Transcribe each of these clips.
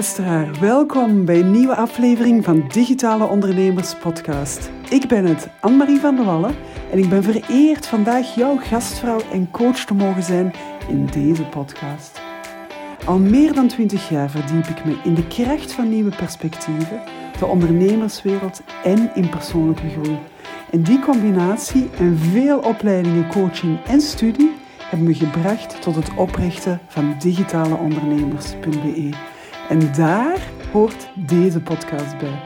luisteraar, welkom bij een nieuwe aflevering van Digitale Ondernemers Podcast. Ik ben het, Anne-Marie van der Wallen, en ik ben vereerd vandaag jouw gastvrouw en coach te mogen zijn in deze podcast. Al meer dan 20 jaar verdiep ik me in de kracht van nieuwe perspectieven, de ondernemerswereld en in persoonlijke groei. En die combinatie en veel opleidingen, coaching en studie hebben me gebracht tot het oprichten van digitaleondernemers.be. En daar hoort deze podcast bij.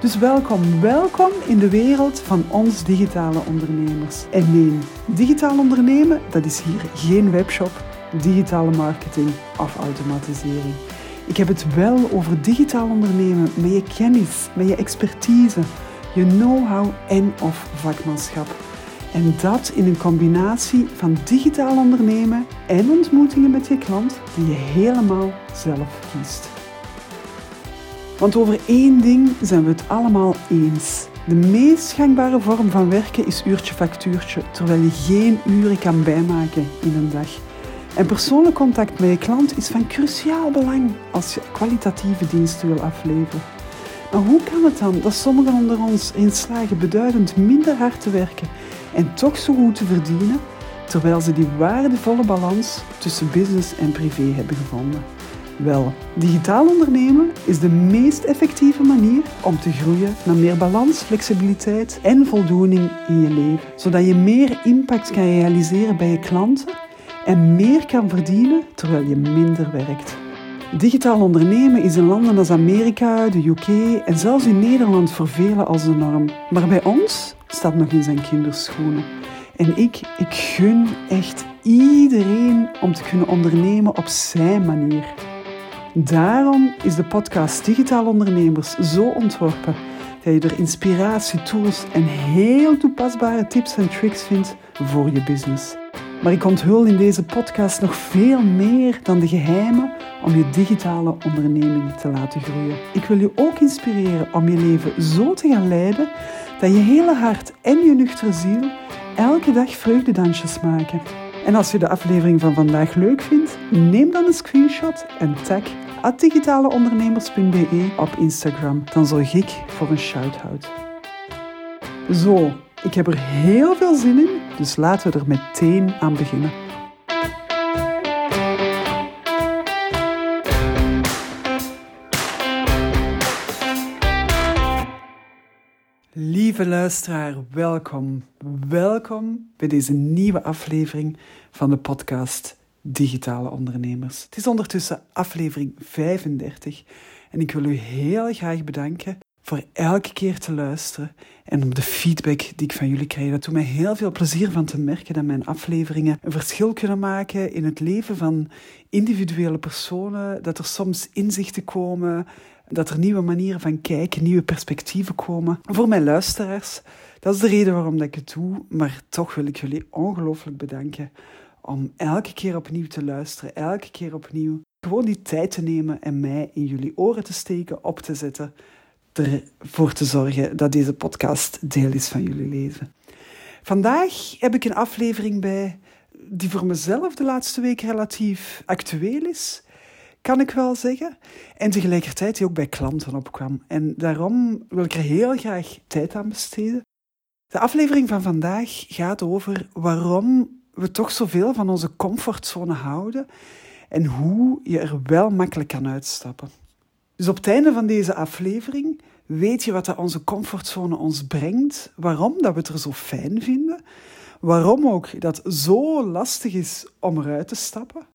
Dus welkom, welkom in de wereld van ons digitale ondernemers. En nee, digitaal ondernemen, dat is hier geen webshop, digitale marketing of automatisering. Ik heb het wel over digitaal ondernemen met je kennis, met je expertise, je know-how en of vakmanschap. En dat in een combinatie van digitaal ondernemen en ontmoetingen met je klant die je helemaal zelf kiest. Want over één ding zijn we het allemaal eens. De meest gangbare vorm van werken is uurtje-factuurtje, terwijl je geen uren kan bijmaken in een dag. En persoonlijk contact met je klant is van cruciaal belang als je kwalitatieve diensten wil afleveren. Maar hoe kan het dan dat sommigen onder ons in slagen beduidend minder hard te werken en toch zo goed te verdienen, terwijl ze die waardevolle balans tussen business en privé hebben gevonden? Wel, digitaal ondernemen is de meest effectieve manier om te groeien naar meer balans, flexibiliteit en voldoening in je leven, zodat je meer impact kan realiseren bij je klanten en meer kan verdienen terwijl je minder werkt. Digitaal ondernemen is in landen als Amerika, de UK en zelfs in Nederland voor als de norm. Maar bij ons staat nog in zijn kinderschoenen. En ik, ik gun echt iedereen om te kunnen ondernemen op zijn manier. Daarom is de podcast Digitaal Ondernemers zo ontworpen dat je er inspiratie, tools en heel toepasbare tips en tricks vindt voor je business. Maar ik onthul in deze podcast nog veel meer dan de geheimen om je digitale onderneming te laten groeien. Ik wil je ook inspireren om je leven zo te gaan leiden dat je hele hart en je nuchtere ziel elke dag vreugdedansjes maken. En als je de aflevering van vandaag leuk vindt, neem dan een screenshot en tag digitaleondernemers.be op Instagram. Dan zorg ik voor een shout-out. Zo, ik heb er heel veel zin in, dus laten we er meteen aan beginnen. Lieve luisteraar, welkom. Welkom bij deze nieuwe aflevering van de podcast Digitale Ondernemers. Het is ondertussen aflevering 35 en ik wil u heel graag bedanken voor elke keer te luisteren en om de feedback die ik van jullie krijg. Dat doet mij heel veel plezier van te merken dat mijn afleveringen een verschil kunnen maken in het leven van individuele personen, dat er soms inzichten komen, dat er nieuwe manieren van kijken, nieuwe perspectieven komen. Voor mijn luisteraars, dat is de reden waarom dat ik het doe, maar toch wil ik jullie ongelooflijk bedanken om elke keer opnieuw te luisteren, elke keer opnieuw gewoon die tijd te nemen en mij in jullie oren te steken, op te zetten, ervoor te zorgen dat deze podcast deel is van jullie leven. Vandaag heb ik een aflevering bij die voor mezelf de laatste week relatief actueel is, kan ik wel zeggen. En tegelijkertijd die ook bij klanten opkwam. En daarom wil ik er heel graag tijd aan besteden. De aflevering van vandaag gaat over waarom we toch zoveel van onze comfortzone houden en hoe je er wel makkelijk kan uitstappen. Dus op het einde van deze aflevering weet je wat onze comfortzone ons brengt, waarom dat we het er zo fijn vinden, waarom ook dat zo lastig is om eruit te stappen,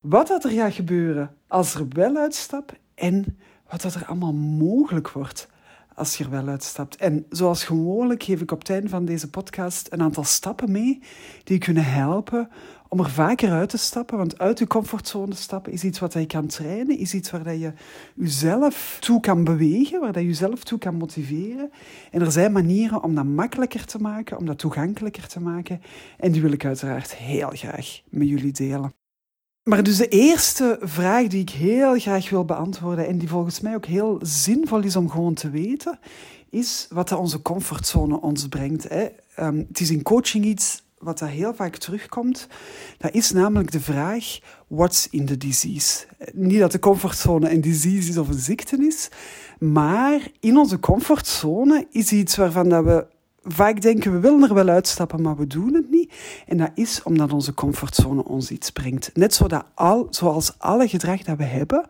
wat dat er gaat gebeuren als er wel uitstapt en wat dat er allemaal mogelijk wordt als je er wel uitstapt. En zoals gewoonlijk geef ik op het einde van deze podcast een aantal stappen mee die je kunnen helpen om er vaker uit te stappen. Want uit je comfortzone stappen is iets wat je kan trainen, is iets waar je jezelf toe kan bewegen, waar je jezelf toe kan motiveren. En er zijn manieren om dat makkelijker te maken, om dat toegankelijker te maken. En die wil ik uiteraard heel graag met jullie delen. Maar dus de eerste vraag die ik heel graag wil beantwoorden en die volgens mij ook heel zinvol is om gewoon te weten, is wat onze comfortzone ons brengt. Hè. Ehm, het is in coaching iets wat daar heel vaak terugkomt. Dat is namelijk de vraag, what's in the disease? Niet dat de comfortzone een disease is of een ziekte is, maar in onze comfortzone is iets waarvan dat we vaak denken we willen er wel uitstappen, maar we doen het niet. En dat is omdat onze comfortzone ons iets brengt. Net zodat al, zoals alle gedrag dat we hebben,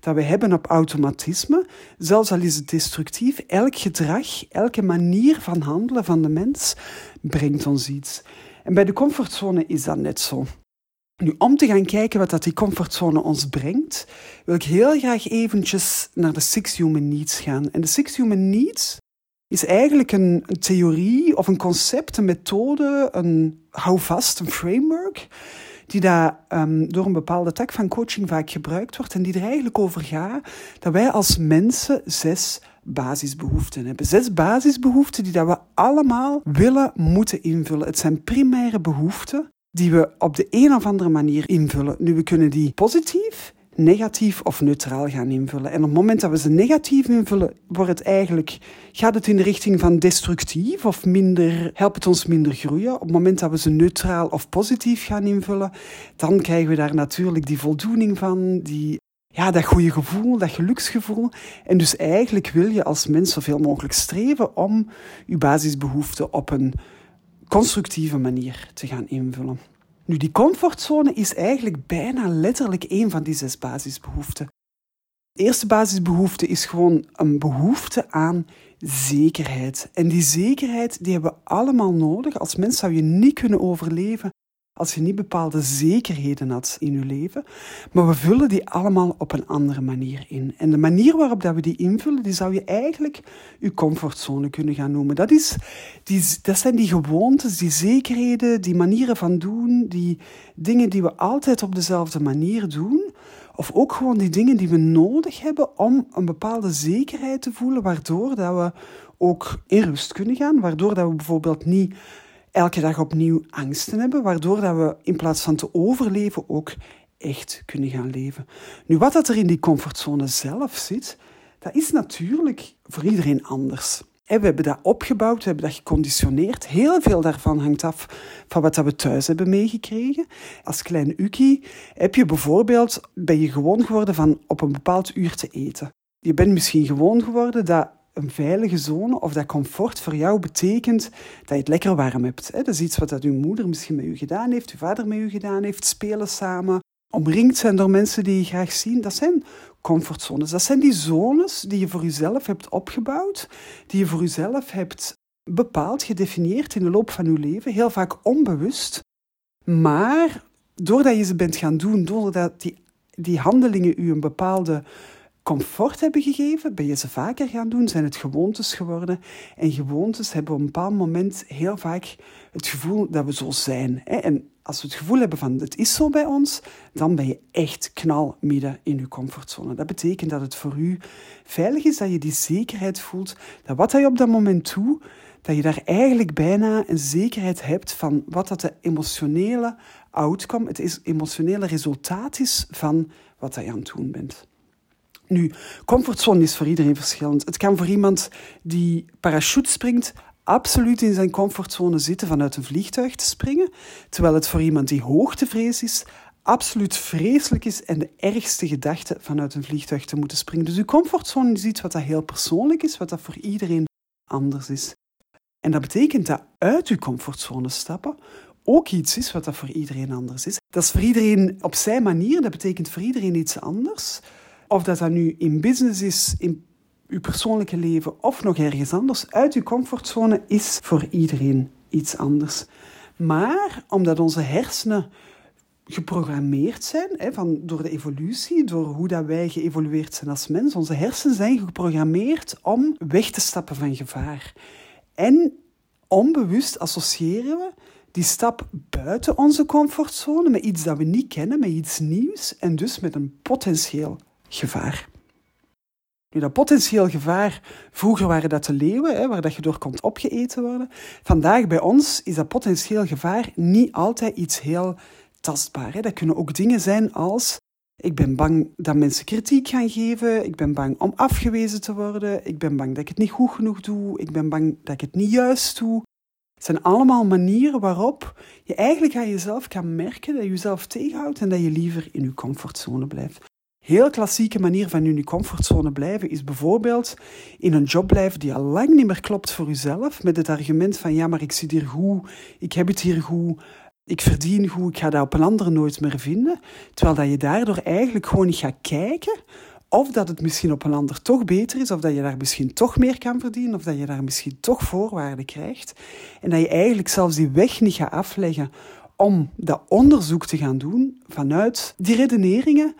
dat we hebben op automatisme, zelfs al is het destructief, elk gedrag, elke manier van handelen van de mens brengt ons iets. En bij de comfortzone is dat net zo. Nu, om te gaan kijken wat dat die comfortzone ons brengt, wil ik heel graag eventjes naar de Six Human Needs gaan. En de Six Human Needs is eigenlijk een, theorie of een concept, een methode, een houvast, een framework, die daar um, door een bepaalde tak van coaching vaak gebruikt wordt en die er eigenlijk over gaat dat wij als mensen zes basisbehoeften hebben. Zes basisbehoeften die dat we allemaal willen moeten invullen. Het zijn primaire behoeften die we op de een of andere manier invullen. Nu, we kunnen die positief, negatief of neutraal gaan invullen. En op het moment dat we ze negatief invullen, wordt het eigenlijk, gaat het in de richting van destructief of minder, helpt het ons minder groeien. Op het moment dat we ze neutraal of positief gaan invullen, dan krijgen we daar natuurlijk die voldoening van, die, ja, dat goede gevoel, dat geluksgevoel. En dus eigenlijk wil je als mens zoveel mogelijk streven om je basisbehoeften op een constructieve manier te gaan invullen. Nu, die comfortzone is eigenlijk bijna letterlijk een van die zes basisbehoeften. De eerste basisbehoefte is gewoon een behoefte aan zekerheid. En die zekerheid die hebben we allemaal nodig. Als mens zou je niet kunnen overleven als je niet bepaalde zekerheden had in je leven. Maar we vullen die allemaal op een andere manier in. En de manier waarop dat we die invullen, die zou je eigenlijk je comfortzone kunnen gaan noemen. Dat, is, die, dat zijn die gewoontes, die zekerheden, die manieren van doen, die dingen die we altijd op dezelfde manier doen. Of ook gewoon die dingen die we nodig hebben om een bepaalde zekerheid te voelen, waardoor dat we ook in rust kunnen gaan, waardoor dat we bijvoorbeeld niet elke dag opnieuw angsten hebben, waardoor dat we in plaats van te overleven ook echt kunnen gaan leven. Nu, wat dat er in die comfortzone zelf zit, dat is natuurlijk voor iedereen anders. We hebben dat opgebouwd, we hebben dat geconditioneerd. Heel veel daarvan hangt af van wat we thuis hebben meegekregen. Als kleine Uki heb je bijvoorbeeld, ben je gewoon geworden van op een bepaald uur te eten. Je bent misschien gewoon geworden dat een veilige zone of dat comfort voor jou betekent dat je het lekker warm hebt. Dat is iets wat dat uw moeder misschien met u gedaan heeft, uw vader met u gedaan heeft, spelen samen, omringd zijn door mensen die je graag zien. Dat zijn comfortzones. Dat zijn die zones die je voor jezelf hebt opgebouwd, die je voor jezelf hebt bepaald, gedefinieerd in de loop van je leven, heel vaak onbewust. Maar doordat je ze bent gaan doen, doordat die, die handelingen u een bepaalde comfort hebben gegeven, ben je ze vaker gaan doen, zijn het gewoontes geworden. En gewoontes hebben op een bepaald moment heel vaak het gevoel dat we zo zijn. En als we het gevoel hebben van het is zo bij ons, dan ben je echt knal midden in je comfortzone. Dat betekent dat het voor u veilig is, dat je die zekerheid voelt, dat wat je op dat moment doet, dat je daar eigenlijk bijna een zekerheid hebt van wat dat de emotionele outcome, het emotionele resultaat is van wat je aan het doen bent. Nu, comfortzone is voor iedereen verschillend. Het kan voor iemand die parachute springt absoluut in zijn comfortzone zitten vanuit een vliegtuig te springen, terwijl het voor iemand die hoogtevrees is absoluut vreselijk is en de ergste gedachte vanuit een vliegtuig te moeten springen. Dus uw comfortzone is iets wat dat heel persoonlijk is, wat dat voor iedereen anders is. En dat betekent dat uit uw comfortzone stappen ook iets is wat dat voor iedereen anders is. Dat is voor iedereen op zijn manier, dat betekent voor iedereen iets anders. Of dat dat nu in business is, in uw persoonlijke leven of nog ergens anders, uit uw comfortzone is voor iedereen iets anders. Maar omdat onze hersenen geprogrammeerd zijn, hè, van, door de evolutie, door hoe dat wij geëvolueerd zijn als mens, onze hersenen zijn geprogrammeerd om weg te stappen van gevaar. En onbewust associëren we die stap buiten onze comfortzone met iets dat we niet kennen, met iets nieuws en dus met een potentieel gevaar. Nu, dat potentieel gevaar, vroeger waren dat de leeuwen, hè, waar dat je door kon opgeeten worden. Vandaag bij ons is dat potentieel gevaar niet altijd iets heel tastbaar. Hè? Dat kunnen ook dingen zijn als ik ben bang dat mensen kritiek gaan geven. Ik ben bang om afgewezen te worden. Ik ben bang dat ik het niet goed genoeg doe. Ik ben bang dat ik het niet juist doe. Het zijn allemaal manieren waarop je eigenlijk aan jezelf kan merken dat je jezelf tegenhoudt en dat je liever in je comfortzone blijft. Heel klassieke manier van in je comfortzone blijven is bijvoorbeeld in een job blijven die al lang niet meer klopt voor jezelf, met het argument van ja, maar ik zit hier goed, ik heb het hier goed, ik verdien goed, ik ga dat op een andere nooit meer vinden. Terwijl dat je daardoor eigenlijk gewoon niet gaat kijken of dat het misschien op een ander toch beter is, of dat je daar misschien toch meer kan verdienen, of dat je daar misschien toch voorwaarden krijgt. En dat je eigenlijk zelfs die weg niet gaat afleggen om dat onderzoek te gaan doen vanuit die redeneringen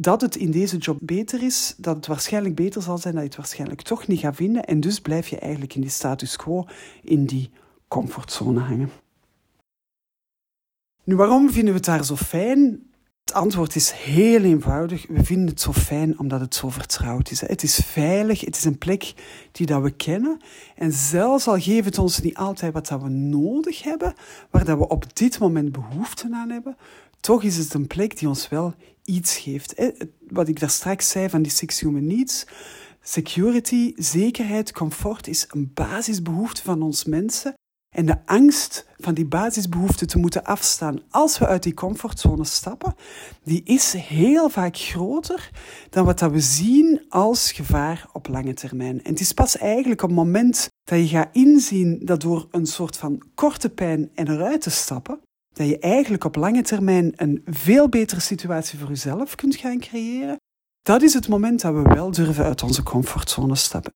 dat het in deze job beter is, dat het waarschijnlijk beter zal zijn, dat je het waarschijnlijk toch niet gaat vinden. En dus blijf je eigenlijk in die status quo, in die comfortzone hangen. Nu, waarom vinden we het daar zo fijn? Het antwoord is heel eenvoudig. We vinden het zo fijn omdat het zo vertrouwd is. Het is veilig, het is een plek die dat we kennen. En zelfs al geeft het ons niet altijd wat dat we nodig hebben, waar dat we op dit moment behoefte aan hebben, toch is het een plek die ons wel iets geeft. Wat ik daar straks zei van die six human needs. Security, zekerheid, comfort is een basisbehoefte van ons mensen. En de angst van die basisbehoeften te moeten afstaan als we uit die comfortzone stappen, die is heel vaak groter dan wat dat we zien als gevaar op lange termijn. En het is pas eigenlijk op het moment dat je gaat inzien dat door een soort van korte pijn en eruit te stappen, dat je eigenlijk op lange termijn een veel betere situatie voor jezelf kunt gaan creëren. Dat is het moment dat we wel durven uit onze comfortzone stappen.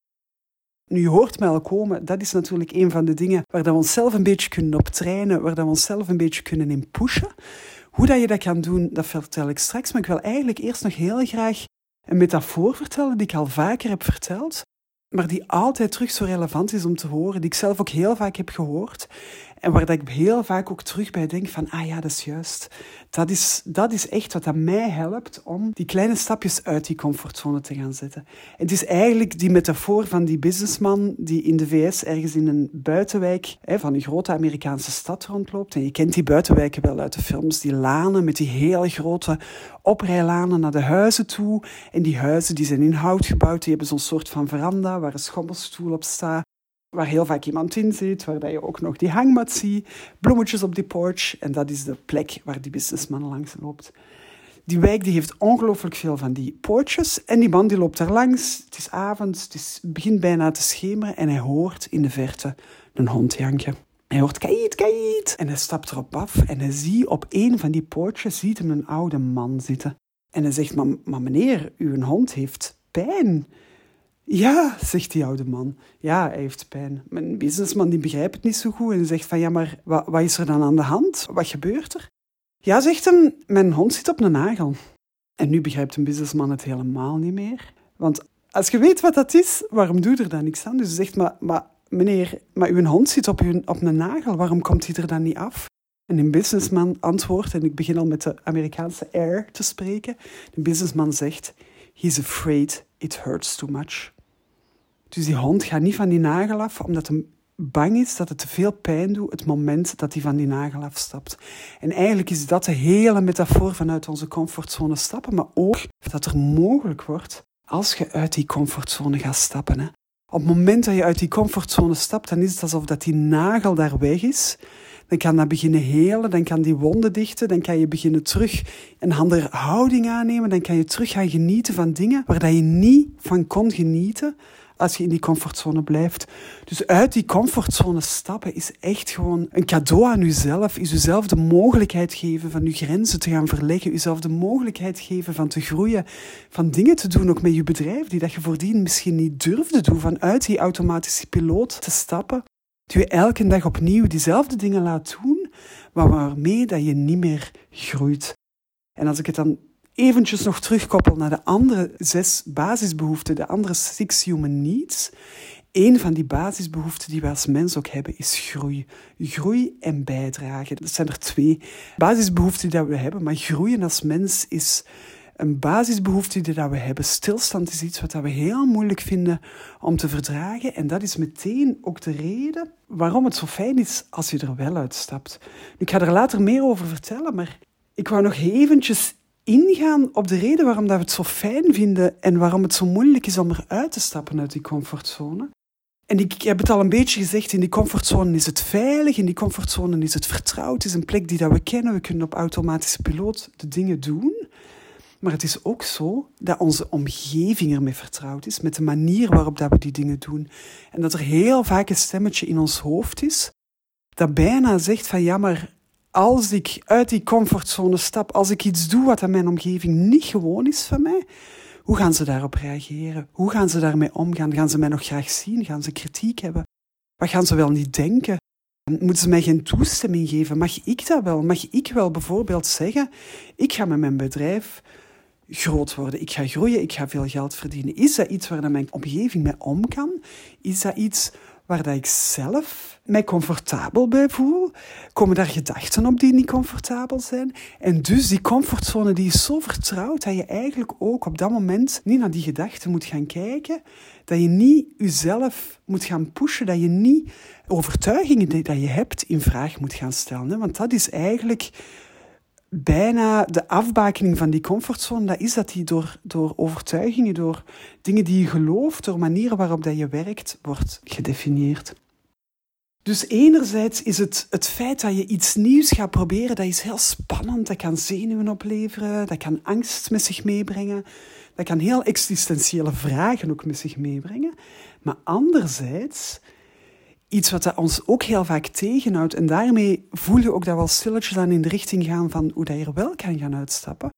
Nu, je hoort mij al komen, dat is natuurlijk een van de dingen waar dat we onszelf een beetje kunnen op trainen, waar dat we onszelf een beetje kunnen in pushen. Hoe dat je dat kan doen, dat vertel ik straks. Maar ik wil eigenlijk eerst nog heel graag een metafoor vertellen die ik al vaker heb verteld, maar die altijd terug zo relevant is om te horen, die ik zelf ook heel vaak heb gehoord. En waar dat ik heel vaak ook terug bij denk van, ah ja, dat is juist. Dat is, dat is echt wat aan mij helpt om die kleine stapjes uit die comfortzone te gaan zetten. Het is eigenlijk die metafoor van die businessman die in de VS ergens in een buitenwijk hè, van een grote Amerikaanse stad rondloopt. En je kent die buitenwijken wel uit de films, die lanen met die hele grote oprijlanen naar de huizen toe. En die huizen die zijn in hout gebouwd, die hebben zo'n soort van veranda waar een schommelstoel op staat waar heel vaak iemand in zit, waar je ook nog die hangmat ziet, bloemetjes op die porch. En dat is de plek waar die businessman langs loopt. Die wijk die heeft ongelooflijk veel van die poortjes. En die man die loopt daar langs. Het is avond, het is, begint bijna te schemeren. En hij hoort in de verte een hond janken. Hij hoort kait, kait. En hij stapt erop af. En hij ziet op een van die poortjes ziet hem een oude man zitten. En hij zegt, maar meneer, uw hond heeft pijn. Ja, zegt die oude man. Ja, hij heeft pijn. Mijn businessman die begrijpt het niet zo goed en zegt van ja, maar wat, wat is er dan aan de hand? Wat gebeurt er? Ja, zegt hem, mijn hond zit op een nagel. En nu begrijpt een businessman het helemaal niet meer. Want als je weet wat dat is, waarom doe je er dan niks aan? Dus hij zegt, maar, maar meneer, maar uw hond zit op, uw, op een nagel, waarom komt hij er dan niet af? En een businessman antwoordt, en ik begin al met de Amerikaanse air te spreken. De businessman zegt, he's afraid it hurts too much. Dus die hond gaat niet van die nagel af, omdat hij bang is dat het te veel pijn doet het moment dat hij van die nagel afstapt. En eigenlijk is dat de hele metafoor vanuit onze comfortzone stappen, maar ook dat er mogelijk wordt als je uit die comfortzone gaat stappen. Hè. Op het moment dat je uit die comfortzone stapt, dan is het alsof dat die nagel daar weg is. Dan kan dat beginnen helen, dan kan die wonden dichten, dan kan je beginnen terug een andere houding aannemen, dan kan je terug gaan genieten van dingen waar dat je niet van kon genieten als je in die comfortzone blijft. Dus uit die comfortzone stappen is echt gewoon een cadeau aan jezelf. Is jezelf de mogelijkheid geven van je grenzen te gaan verleggen. Jezelf de mogelijkheid geven van te groeien. Van dingen te doen, ook met je bedrijf, die dat je voordien misschien niet durfde doen. Vanuit die automatische piloot te stappen. Dat je elke dag opnieuw diezelfde dingen laat doen, waarmee dat je niet meer groeit. En als ik het dan eventjes nog terugkoppel naar de andere zes basisbehoeften, de andere six human needs. Een van die basisbehoeften die we als mens ook hebben, is groei. Groei en bijdragen. Dat zijn er twee basisbehoeften die we hebben, maar groeien als mens is een basisbehoefte die we hebben. Stilstand is iets wat we heel moeilijk vinden om te verdragen. En dat is meteen ook de reden waarom het zo fijn is als je er wel uitstapt. Ik ga er later meer over vertellen, maar Ik wou nog eventjes ingaan op de reden waarom dat we het zo fijn vinden en waarom het zo moeilijk is om eruit te stappen uit die comfortzone. En ik heb het al een beetje gezegd, in die comfortzone is het veilig, in die comfortzone is het vertrouwd, het is een plek die dat we kennen, we kunnen op automatische piloot de dingen doen. Maar het is ook zo dat onze omgeving ermee vertrouwd is, met de manier waarop dat we die dingen doen. En dat er heel vaak een stemmetje in ons hoofd is, dat bijna zegt van ja, maar als ik uit die comfortzone stap, als ik iets doe wat aan mijn omgeving niet gewoon is van mij, hoe gaan ze daarop reageren? Hoe gaan ze daarmee omgaan? Gaan ze mij nog graag zien? Gaan ze kritiek hebben? Wat gaan ze wel niet denken? Moeten ze mij geen toestemming geven? Mag ik dat wel? Mag ik wel bijvoorbeeld zeggen, ik ga met mijn bedrijf groot worden, ik ga groeien, ik ga veel geld verdienen. Is dat iets waar mijn omgeving mee om kan? Is dat iets waar dat ik zelf mij comfortabel bij voel? Komen daar gedachten op die niet comfortabel zijn? En dus die comfortzone die is zo vertrouwd dat je eigenlijk ook op dat moment niet naar die gedachten moet gaan kijken. Dat je niet jezelf moet gaan pushen, dat je niet overtuigingen die dat je hebt in vraag moet gaan stellen. Want dat is eigenlijk bijna de afbakening van die comfortzone, dat is dat die door, door overtuigingen, door dingen die je gelooft, door manieren waarop dat je werkt, wordt gedefinieerd. Dus enerzijds is het het feit dat je iets nieuws gaat proberen, dat is heel spannend, dat kan zenuwen opleveren, dat kan angst met zich meebrengen, dat kan heel existentiële vragen ook met zich meebrengen. Maar anderzijds iets wat ons ook heel vaak tegenhoudt. En daarmee voel je ook dat we al stilletjes aan in de richting gaan van hoe dat je er wel kan gaan uitstappen.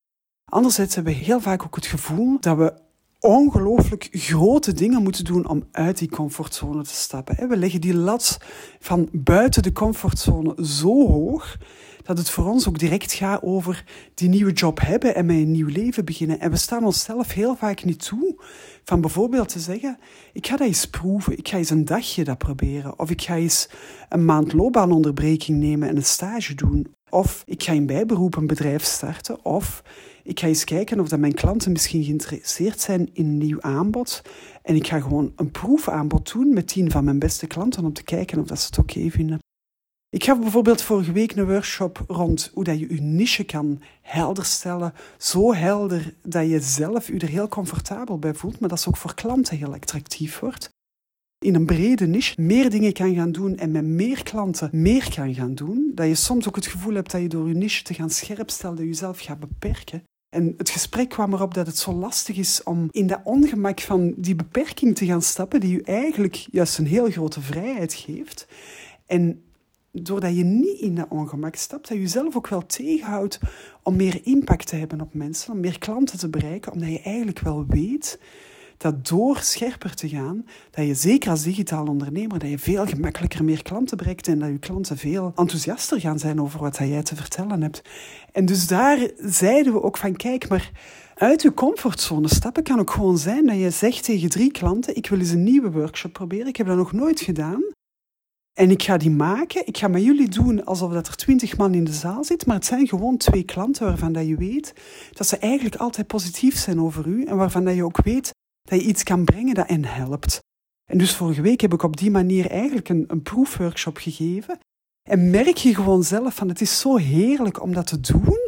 Anderzijds hebben we heel vaak ook het gevoel dat we ongelooflijk grote dingen moeten doen om uit die comfortzone te stappen. We leggen die lat van buiten de comfortzone zo hoog dat het voor ons ook direct gaat over die nieuwe job hebben en met een nieuw leven beginnen. En we staan onszelf heel vaak niet toe van bijvoorbeeld te zeggen, ik ga dat eens proeven, ik ga eens een dagje dat proberen, of ik ga eens een maand loopbaanonderbreking nemen en een stage doen, of ik ga in bijberoep een bedrijf starten, of ik ga eens kijken of dat mijn klanten misschien geïnteresseerd zijn in een nieuw aanbod. En ik ga gewoon een proefaanbod doen met tien van mijn beste klanten om te kijken of dat ze het oké vinden. Ik gaf bijvoorbeeld vorige week een workshop rond hoe dat je je niche kan helder stellen. Zo helder dat je zelf je er heel comfortabel bij voelt, maar dat ze ook voor klanten heel attractief wordt. In een brede niche meer dingen kan gaan doen en met meer klanten meer kan gaan doen. Dat je soms ook het gevoel hebt dat je door je niche te gaan scherp stellen, jezelf gaat beperken. En het gesprek kwam erop dat het zo lastig is om in dat ongemak van die beperking te gaan stappen, die je eigenlijk juist een heel grote vrijheid geeft. En doordat je niet in dat ongemak stapt, dat je jezelf ook wel tegenhoudt om meer impact te hebben op mensen, om meer klanten te bereiken, omdat je eigenlijk wel weet dat door scherper te gaan, dat je zeker als digitaal ondernemer, dat je veel gemakkelijker meer klanten bereikt en dat je klanten veel enthousiaster gaan zijn over wat jij te vertellen hebt. En dus daar zeiden we ook van, kijk, maar uit je comfortzone stappen kan ook gewoon zijn dat je zegt tegen drie klanten, ik wil eens een nieuwe workshop proberen, ik heb dat nog nooit gedaan. En ik ga die maken. Ik ga met jullie doen alsof dat er twintig man in de zaal zit. Maar het zijn gewoon twee klanten waarvan dat je weet dat ze eigenlijk altijd positief zijn over u. En waarvan dat je ook weet dat je iets kan brengen dat hen helpt. En dus vorige week heb ik op die manier eigenlijk een, een proefworkshop gegeven. En merk je gewoon zelf van het is zo heerlijk om dat te doen.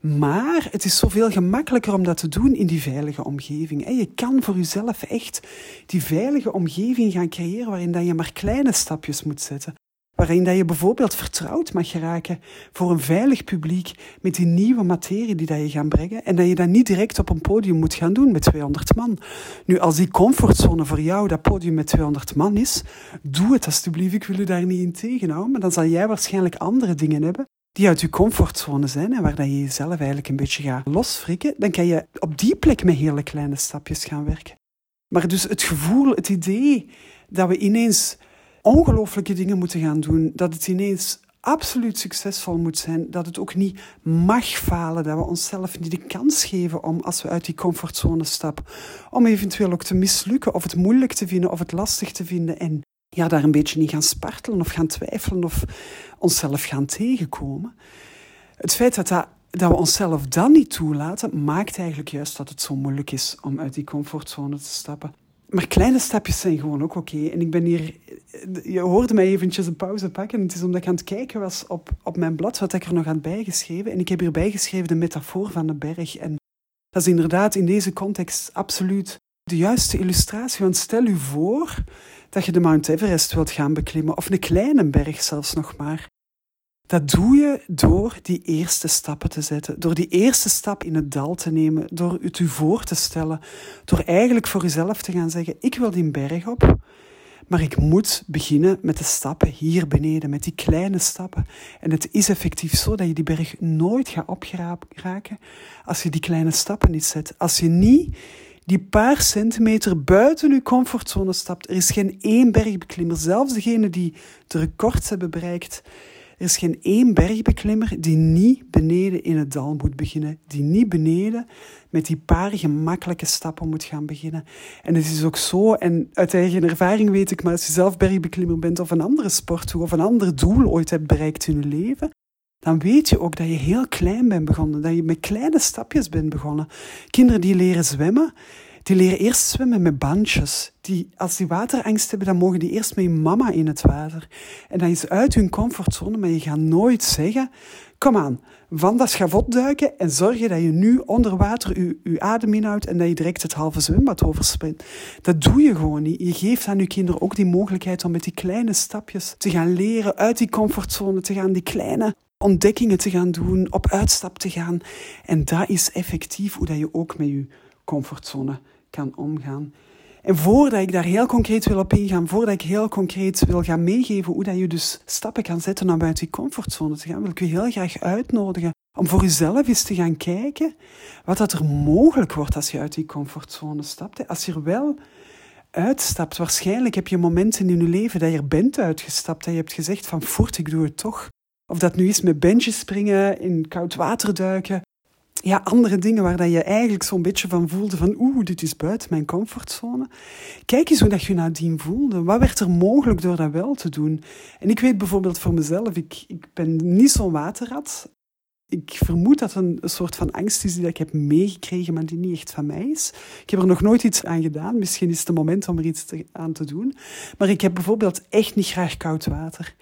Maar het is zoveel gemakkelijker om dat te doen in die veilige omgeving. En je kan voor jezelf echt die veilige omgeving gaan creëren waarin dat je maar kleine stapjes moet zetten. Waarin dat je bijvoorbeeld vertrouwd mag geraken voor een veilig publiek met die nieuwe materie die dat je gaat brengen. En dat je dat niet direct op een podium moet gaan doen met 200 man. Nu, als die comfortzone voor jou dat podium met 200 man is, doe het alsjeblieft. Ik wil je daar niet in tegenhouden. Maar dan zal jij waarschijnlijk andere dingen hebben die uit je comfortzone zijn en waar je jezelf eigenlijk een beetje gaat losfrikken, dan kan je op die plek met hele kleine stapjes gaan werken. Maar dus het gevoel, het idee dat we ineens ongelooflijke dingen moeten gaan doen, dat het ineens absoluut succesvol moet zijn, dat het ook niet mag falen, dat we onszelf niet de kans geven om, als we uit die comfortzone stappen, om eventueel ook te mislukken of het moeilijk te vinden of het lastig te vinden en ja, daar een beetje niet gaan spartelen of gaan twijfelen of onszelf gaan tegenkomen. Het feit dat, dat, dat we onszelf dan niet toelaten, maakt eigenlijk juist dat het zo moeilijk is om uit die comfortzone te stappen. Maar kleine stapjes zijn gewoon ook oké. En ik ben hier... Je hoorde mij eventjes een pauze pakken. Het is omdat ik aan het kijken was op, op mijn blad, wat ik er nog aan bijgeschreven. En ik heb hier bijgeschreven de metafoor van de berg. En dat is inderdaad in deze context absoluut de juiste illustratie. Want stel u voor dat je de Mount Everest wilt gaan beklimmen, of een kleine berg zelfs nog maar. Dat doe je door die eerste stappen te zetten, door die eerste stap in het dal te nemen, door het u voor te stellen, door eigenlijk voor uzelf te gaan zeggen: Ik wil die berg op, maar ik moet beginnen met de stappen hier beneden, met die kleine stappen. En het is effectief zo dat je die berg nooit gaat opgeraken als je die kleine stappen niet zet. Als je niet die paar centimeter buiten je comfortzone stapt. Er is geen één bergbeklimmer, zelfs degene die de records hebben bereikt. Er is geen één bergbeklimmer die niet beneden in het dal moet beginnen. Die niet beneden met die paar gemakkelijke stappen moet gaan beginnen. En het is ook zo, en uit eigen ervaring weet ik, maar als je zelf bergbeklimmer bent of een andere sport of een ander doel ooit hebt bereikt in je leven, dan weet je ook dat je heel klein bent begonnen, dat je met kleine stapjes bent begonnen. Kinderen die leren zwemmen, die leren eerst zwemmen met bandjes. Die, als die waterangst hebben, dan mogen die eerst met je mama in het water. En dat is uit hun comfortzone, maar je gaat nooit zeggen, kom aan, van dat schavot duiken en zorgen dat je nu onder water je, adem inhoudt en dat je direct het halve zwembad oversprint. Dat doe je gewoon niet. Je geeft aan je kinderen ook die mogelijkheid om met die kleine stapjes te gaan leren, uit die comfortzone te gaan, die kleine ontdekkingen te gaan doen, op uitstap te gaan. En dat is effectief hoe dat je ook met je comfortzone kan omgaan. En voordat ik daar heel concreet wil op ingaan, voordat ik heel concreet wil gaan meegeven hoe dat je dus stappen kan zetten om buiten die comfortzone te gaan, wil ik je heel graag uitnodigen om voor jezelf eens te gaan kijken wat dat er mogelijk wordt als je uit die comfortzone stapt. Als je er wel uitstapt, waarschijnlijk heb je momenten in je leven dat je er bent uitgestapt, dat je hebt gezegd van voort, ik doe het toch. Of dat nu is met benches springen, in koud water duiken. Ja, andere dingen waar dat je eigenlijk zo'n beetje van voelde van oeh, dit is buiten mijn comfortzone. Kijk eens hoe dat je nadien voelde. Wat werd er mogelijk door dat wel te doen? En ik weet bijvoorbeeld voor mezelf, ik, ik ben niet zo'n waterrat. Ik vermoed dat een soort van angst is die ik heb meegekregen, maar die niet echt van mij is. Ik heb er nog nooit iets aan gedaan. Misschien is het de moment om er iets aan te doen. Maar ik heb bijvoorbeeld echt niet graag koud water.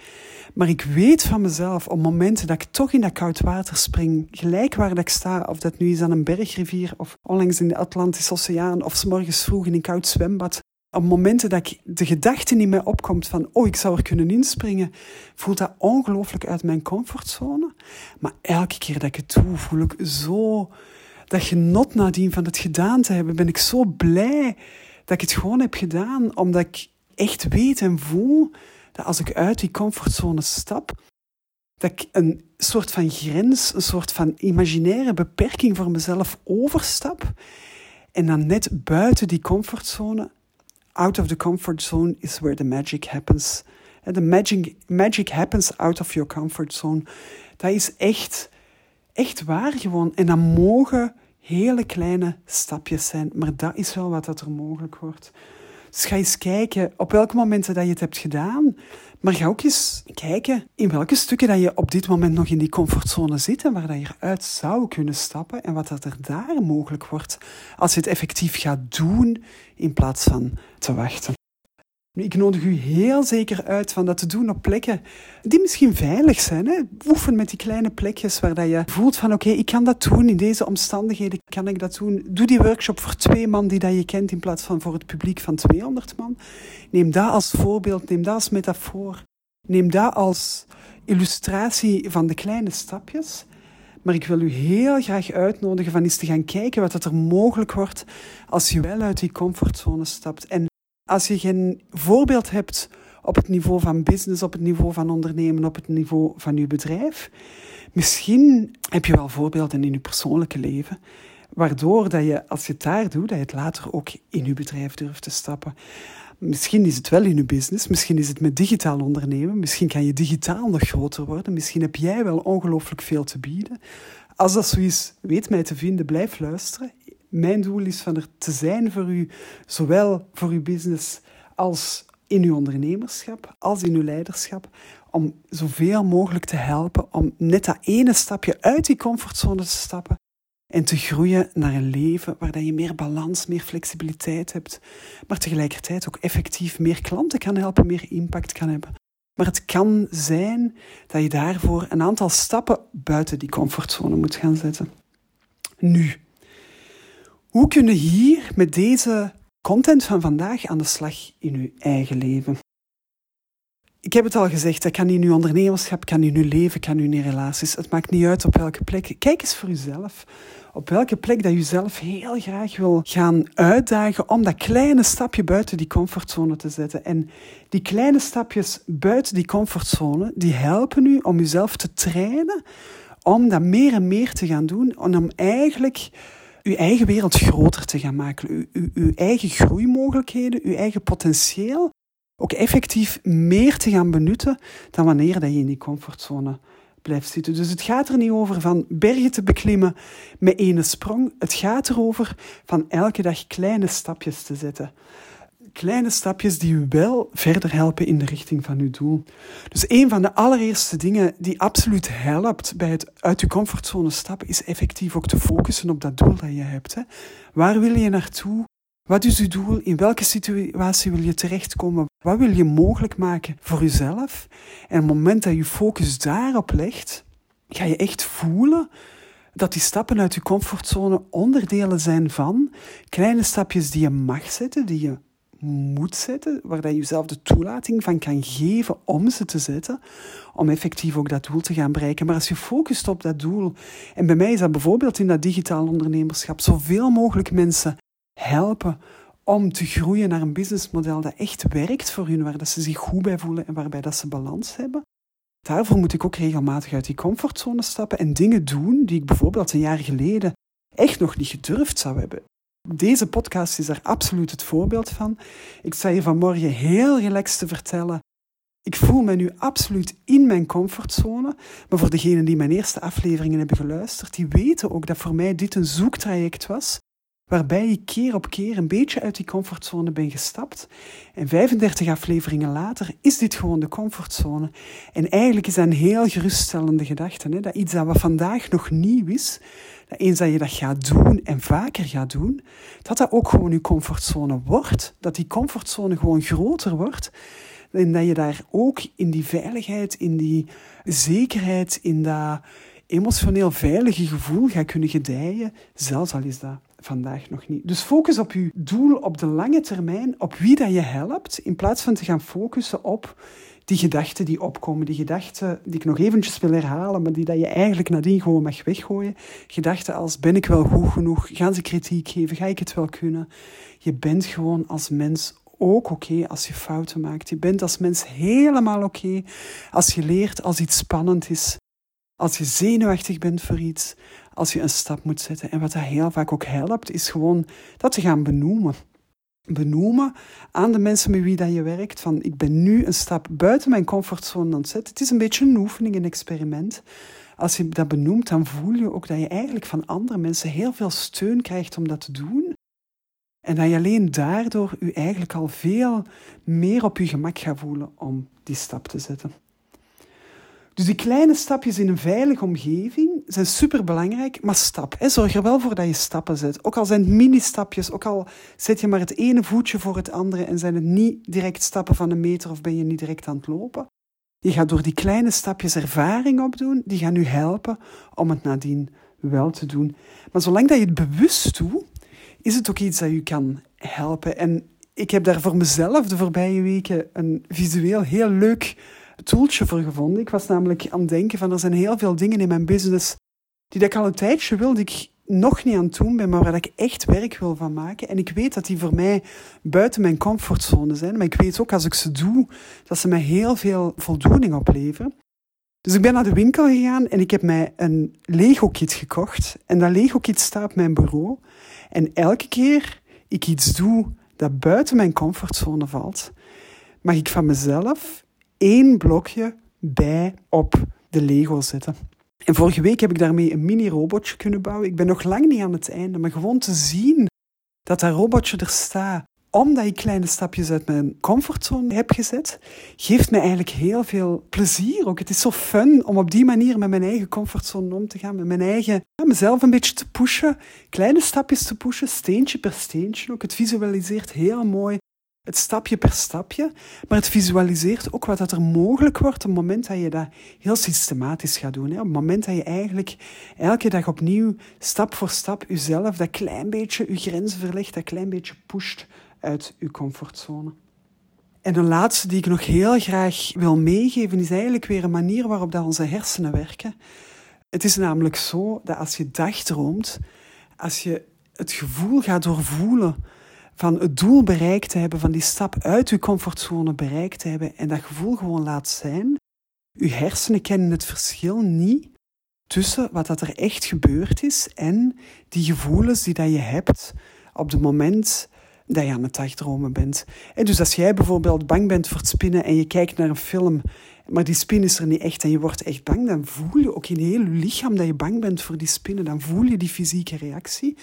Maar ik weet van mezelf, op momenten dat ik toch in dat koud water spring, gelijk waar dat ik sta, of dat nu is aan een bergrivier, of onlangs in de Atlantische Oceaan, of s morgens vroeg in een koud zwembad, op momenten dat ik de gedachte in mij opkomt van, oh, ik zou er kunnen inspringen, voelt dat ongelooflijk uit mijn comfortzone. Maar elke keer dat ik het doe, voel ik zo dat genot nadien van het gedaan te hebben. Ben ik zo blij dat ik het gewoon heb gedaan, omdat ik echt weet en voel dat als ik uit die comfortzone stap, dat ik een soort van grens, een soort van imaginaire beperking voor mezelf overstap en dan net buiten die comfortzone, out of the comfort zone is where the magic happens. The magic, magic happens out of your comfort zone. Dat is echt, echt waar gewoon. En dat mogen hele kleine stapjes zijn, maar dat is wel wat dat er mogelijk wordt. Dus ga eens kijken op welke momenten dat je het hebt gedaan. Maar ga ook eens kijken in welke stukken dat je op dit moment nog in die comfortzone zit en waar dat je eruit zou kunnen stappen en wat dat er daar mogelijk wordt als je het effectief gaat doen in plaats van te wachten. Ik nodig u heel zeker uit van dat te doen op plekken die misschien veilig zijn. Hè? Oefen met die kleine plekjes waar dat je voelt van oké, ik kan dat doen in deze omstandigheden, kan ik dat doen. Doe die workshop voor twee man die dat je kent in plaats van voor het publiek van 200 man. Neem dat als voorbeeld, neem dat als metafoor. Neem dat als illustratie van de kleine stapjes. Maar ik wil u heel graag uitnodigen van eens te gaan kijken wat er mogelijk wordt als je wel uit die comfortzone stapt. En als je geen voorbeeld hebt op het niveau van business, op het niveau van ondernemen, op het niveau van je bedrijf, misschien heb je wel voorbeelden in je persoonlijke leven, waardoor dat je, als je het daar doet, dat je het later ook in je bedrijf durft te stappen. Misschien is het wel in je business, misschien is het met digitaal ondernemen, misschien kan je digitaal nog groter worden, misschien heb jij wel ongelooflijk veel te bieden. Als dat zo is, weet mij te vinden, blijf luisteren. Mijn doel is van er te zijn voor u, zowel voor uw business als in uw ondernemerschap, als in uw leiderschap, om zoveel mogelijk te helpen om net dat ene stapje uit die comfortzone te stappen, En te groeien naar een leven waar je meer balans, meer flexibiliteit hebt, maar tegelijkertijd ook effectief meer klanten kan helpen, meer impact kan hebben. Maar het kan zijn dat je daarvoor een aantal stappen buiten die comfortzone moet gaan zetten. Nu, hoe kun je hier met deze content van vandaag aan de slag in je eigen leven? Ik heb het al gezegd, dat kan in uw ondernemerschap, kan in uw leven, kan in uw relaties. Het maakt niet uit op welke plek. Kijk eens voor uzelf. Op welke plek dat je zelf heel graag wil gaan uitdagen om dat kleine stapje buiten die comfortzone te zetten. En die kleine stapjes buiten die comfortzone, die helpen u om uzelf te trainen om dat meer en meer te gaan doen. En om eigenlijk uw eigen wereld groter te gaan maken. Uw, uw, eigen groeimogelijkheden, uw eigen potentieel ook effectief meer te gaan benutten dan wanneer dat je in die comfortzone blijft zitten. Dus het gaat er niet over van bergen te beklimmen met ene sprong. Het gaat erover van elke dag kleine stapjes te zetten. Kleine stapjes die u wel verder helpen in de richting van uw doel. Dus een van de allereerste dingen die absoluut helpt bij het uit uw comfortzone stappen, is effectief ook te focussen op dat doel dat je hebt. Hè. Waar wil je naartoe? Wat is uw doel? In welke situatie wil je terechtkomen? Wat wil je mogelijk maken voor jezelf? En op het moment dat je focus daarop legt, ga je echt voelen dat die stappen uit je comfortzone onderdelen zijn van kleine stapjes die je mag zetten, die je moet zetten, waar je jezelf de toelating van kan geven om ze te zetten, om effectief ook dat doel te gaan bereiken. Maar als je focust op dat doel, en bij mij is dat bijvoorbeeld in dat digitaal ondernemerschap, zoveel mogelijk mensen helpen om te groeien naar een businessmodel dat echt werkt voor hun, waar dat ze zich goed bij voelen en waarbij dat ze balans hebben. Daarvoor moet ik ook regelmatig uit die comfortzone stappen en dingen doen die ik bijvoorbeeld een jaar geleden echt nog niet gedurfd zou hebben. Deze podcast is daar absoluut het voorbeeld van. Ik sta je vanmorgen heel relaxed te vertellen. Ik voel me nu absoluut in mijn comfortzone. Maar voor degenen die mijn eerste afleveringen hebben geluisterd, die weten ook dat voor mij dit een zoektraject was waarbij ik keer op keer een beetje uit die comfortzone ben gestapt. En 35 afleveringen later is dit gewoon de comfortzone. En eigenlijk is dat een heel geruststellende gedachte. Hè? Dat iets dat we vandaag nog nieuw is, dat eens dat je dat gaat doen en vaker gaat doen, dat dat ook gewoon je comfortzone wordt. Dat die comfortzone gewoon groter wordt. En dat je daar ook in die veiligheid, in die zekerheid, in dat emotioneel veilige gevoel gaat kunnen gedijen, zelfs al is dat vandaag nog niet. Dus focus op je doel op de lange termijn, op wie dat je helpt, in plaats van te gaan focussen op die gedachten die opkomen, die gedachten die ik nog eventjes wil herhalen, maar die dat je eigenlijk nadien gewoon mag weggooien. Gedachten als, ben ik wel goed genoeg? Gaan ze kritiek geven? Ga ik het wel kunnen? Je bent gewoon als mens ook oké als je fouten maakt. Je bent als mens helemaal oké als je leert als iets spannend is. Als je zenuwachtig bent voor iets, als je een stap moet zetten. En wat dat heel vaak ook helpt, is gewoon dat te gaan benoemen. Benoemen aan de mensen met wie dat je werkt, van ik ben nu een stap buiten mijn comfortzone aan het zetten. Het is een beetje een oefening, een experiment. Als je dat benoemt, dan voel je ook dat je eigenlijk van andere mensen heel veel steun krijgt om dat te doen. En dat je alleen daardoor je eigenlijk al veel meer op je gemak gaat voelen om die stap te zetten. Dus die kleine stapjes in een veilige omgeving zijn superbelangrijk, maar stap. Hè. Zorg er wel voor dat je stappen zet. Ook al zijn het mini-stapjes, ook al zet je maar het ene voetje voor het andere en zijn het niet direct stappen van een meter of ben je niet direct aan het lopen. Je gaat door die kleine stapjes ervaring opdoen, die gaan u helpen om het nadien wel te doen. Maar zolang dat je het bewust doet, is het ook iets dat je kan helpen. En ik heb daar voor mezelf de voorbije weken een visueel heel leuk toeltje voor gevonden. Ik was namelijk aan het denken van er zijn heel veel dingen in mijn business die ik al een tijdje wilde ik nog niet aan het doen ben, maar waar ik echt werk wil van maken. En ik weet dat die voor mij buiten mijn comfortzone zijn. Maar ik weet ook als ik ze doe, dat ze mij heel veel voldoening opleveren. Dus ik ben naar de winkel gegaan en ik heb mij een Lego-kit gekocht. En dat Lego-kit staat op mijn bureau. En elke keer ik iets doe dat buiten mijn comfortzone valt, mag ik van mezelf één blokje bij op de Lego zetten. En vorige week heb ik daarmee een mini-robotje kunnen bouwen. Ik ben nog lang niet aan het einde, maar gewoon te zien dat dat robotje er staat omdat ik kleine stapjes uit mijn comfortzone heb gezet, geeft mij eigenlijk heel veel plezier ook. Het is zo fun om op die manier met mijn eigen comfortzone om te gaan, met mijn eigen, mezelf een beetje te pushen, kleine stapjes te pushen, steentje per steentje ook. Het visualiseert heel mooi het stapje per stapje, maar het visualiseert ook wat dat er mogelijk wordt op het moment dat je dat heel systematisch gaat doen. Op het moment dat je eigenlijk elke dag opnieuw, stap voor stap, jezelf dat klein beetje, je grenzen verlegt, dat klein beetje pusht uit je comfortzone. En de laatste die ik nog heel graag wil meegeven, is eigenlijk weer een manier waarop dat onze hersenen werken. Het is namelijk zo dat als je dagdroomt, als je het gevoel gaat doorvoelen van het doel bereikt te hebben, van die stap uit je comfortzone bereikt te hebben en dat gevoel gewoon laat zijn, je hersenen kennen het verschil niet tussen wat dat er echt gebeurd is en die gevoelens die dat je hebt op het moment dat je aan het dagdromen bent. En dus als jij bijvoorbeeld bang bent voor het spinnen en je kijkt naar een film, maar die spin is er niet echt en je wordt echt bang, dan voel je ook in heel je lichaam dat je bang bent voor die spinnen. Dan voel je die fysieke reactie.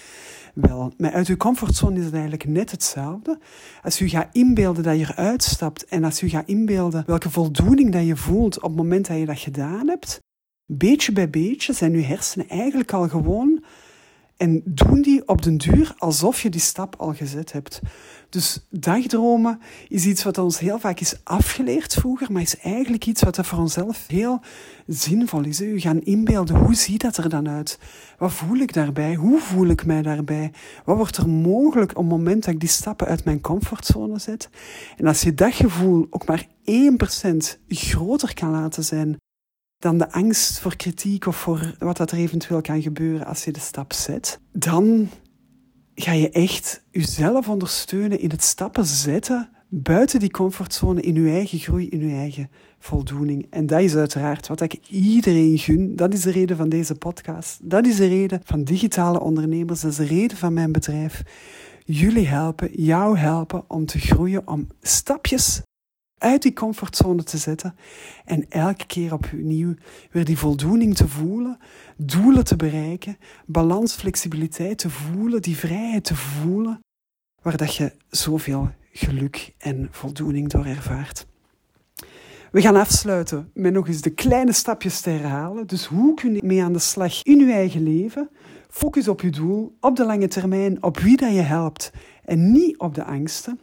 Wel, maar uit je comfortzone is het eigenlijk net hetzelfde. Als je gaat inbeelden dat je eruit stapt en als je gaat inbeelden welke voldoening dat je voelt op het moment dat je dat gedaan hebt, beetje bij beetje zijn je hersenen eigenlijk al gewoon en doen die op den duur alsof je die stap al gezet hebt. Dus dagdromen is iets wat ons heel vaak is afgeleerd vroeger, maar is eigenlijk iets wat voor onszelf heel zinvol is. U gaan inbeelden, hoe ziet dat er dan uit? Wat voel ik daarbij? Hoe voel ik mij daarbij? Wat wordt er mogelijk op het moment dat ik die stappen uit mijn comfortzone zet? En als je dat gevoel ook maar 1% groter kan laten zijn dan de angst voor kritiek of voor wat dat er eventueel kan gebeuren als je de stap zet, dan ga je echt jezelf ondersteunen in het stappen zetten buiten die comfortzone in je eigen groei, in je eigen voldoening. En dat is uiteraard wat ik iedereen gun. Dat is de reden van deze podcast. Dat is de reden van digitale ondernemers. Dat is de reden van mijn bedrijf. Jullie helpen, jou helpen om te groeien, om stapjes uit die comfortzone te zetten en elke keer opnieuw weer die voldoening te voelen, doelen te bereiken, balans, flexibiliteit te voelen, die vrijheid te voelen, waar dat je zoveel geluk en voldoening door ervaart. We gaan afsluiten met nog eens de kleine stapjes te herhalen. Dus hoe kun je mee aan de slag in je eigen leven? Focus op je doel, op de lange termijn, op wie dat je helpt en niet op de angsten.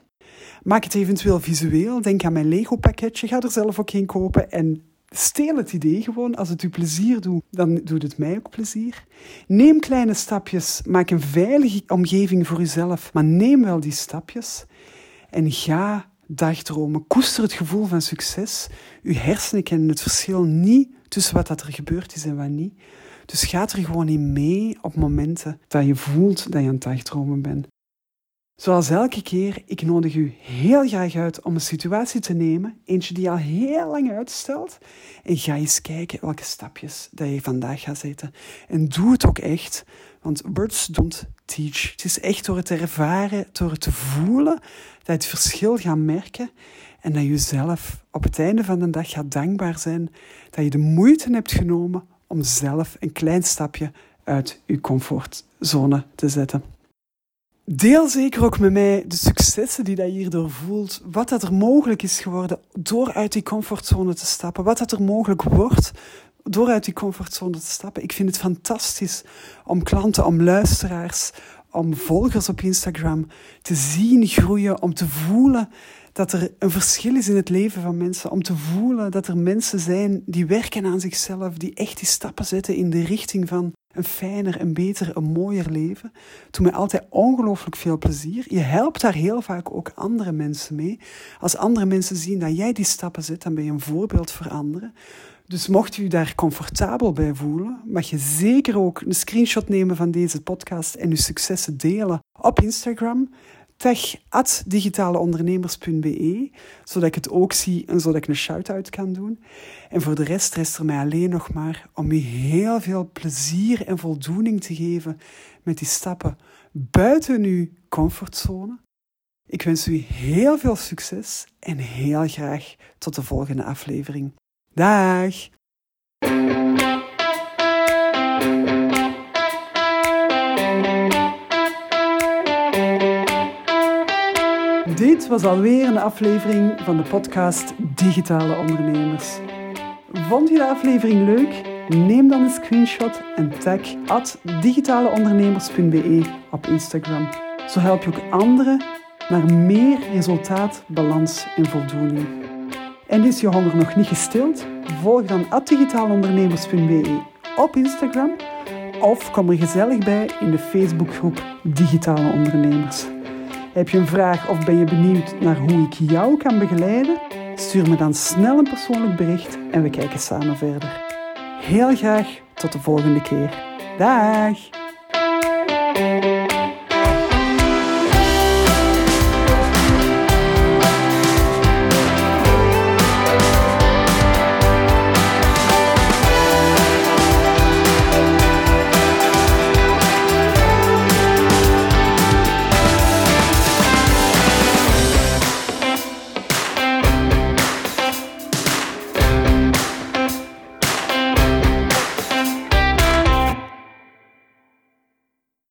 Maak het eventueel visueel. Denk aan mijn Lego-pakketje. Ga er zelf ook geen kopen. En steel het idee gewoon. Als het u plezier doet, dan doet het mij ook plezier. Neem kleine stapjes. Maak een veilige omgeving voor uzelf. Maar neem wel die stapjes. En ga dagdromen. Koester het gevoel van succes. Uw hersenen kennen het verschil niet tussen wat dat er gebeurd is en wat niet. Dus ga er gewoon in mee op momenten dat je voelt dat je aan het dagdromen bent. Zoals elke keer, ik nodig u heel graag uit om een situatie te nemen, eentje die al heel lang uitstelt, en ga eens kijken welke stapjes dat je vandaag gaat zetten. En doe het ook echt, want words don't teach. Het is echt door het ervaren, door het te voelen, dat je het verschil gaat merken en dat je zelf op het einde van de dag gaat dankbaar zijn dat je de moeite hebt genomen om zelf een klein stapje uit je comfortzone te zetten. Deel zeker ook met mij de successen die je hierdoor voelt. Wat dat er mogelijk is geworden door uit die comfortzone te stappen. Wat dat er mogelijk wordt door uit die comfortzone te stappen. Ik vind het fantastisch om klanten, om luisteraars, om volgers op Instagram te zien groeien. Om te voelen dat er een verschil is in het leven van mensen. Om te voelen dat er mensen zijn die werken aan zichzelf. Die echt die stappen zetten in de richting van een fijner, een beter, een mooier leven. Doet mij altijd ongelooflijk veel plezier. Je helpt daar heel vaak ook andere mensen mee. Als andere mensen zien dat jij die stappen zet, dan ben je een voorbeeld voor anderen. Dus mocht u daar comfortabel bij voelen, mag je zeker ook een screenshot nemen van deze podcast en uw successen delen op Instagram tech digitaleondernemers.be, zodat ik het ook zie en zodat ik een shout-out kan doen. En voor de rest rest er mij alleen nog maar om u heel veel plezier en voldoening te geven met die stappen buiten uw comfortzone. Ik wens u heel veel succes en heel graag tot de volgende aflevering. Dag! Dit was alweer een aflevering van de podcast Digitale Ondernemers. Vond je de aflevering leuk? Neem dan een screenshot en tag digitaleondernemers.be op Instagram. Zo help je ook anderen naar meer resultaat, balans en voldoening. En is je honger nog niet gestild? Volg dan digitaleondernemers.be op Instagram of kom er gezellig bij in de Facebookgroep Digitale Ondernemers. Heb je een vraag of ben je benieuwd naar hoe ik jou kan begeleiden? Stuur me dan snel een persoonlijk bericht en we kijken samen verder. Heel graag tot de volgende keer. Dag!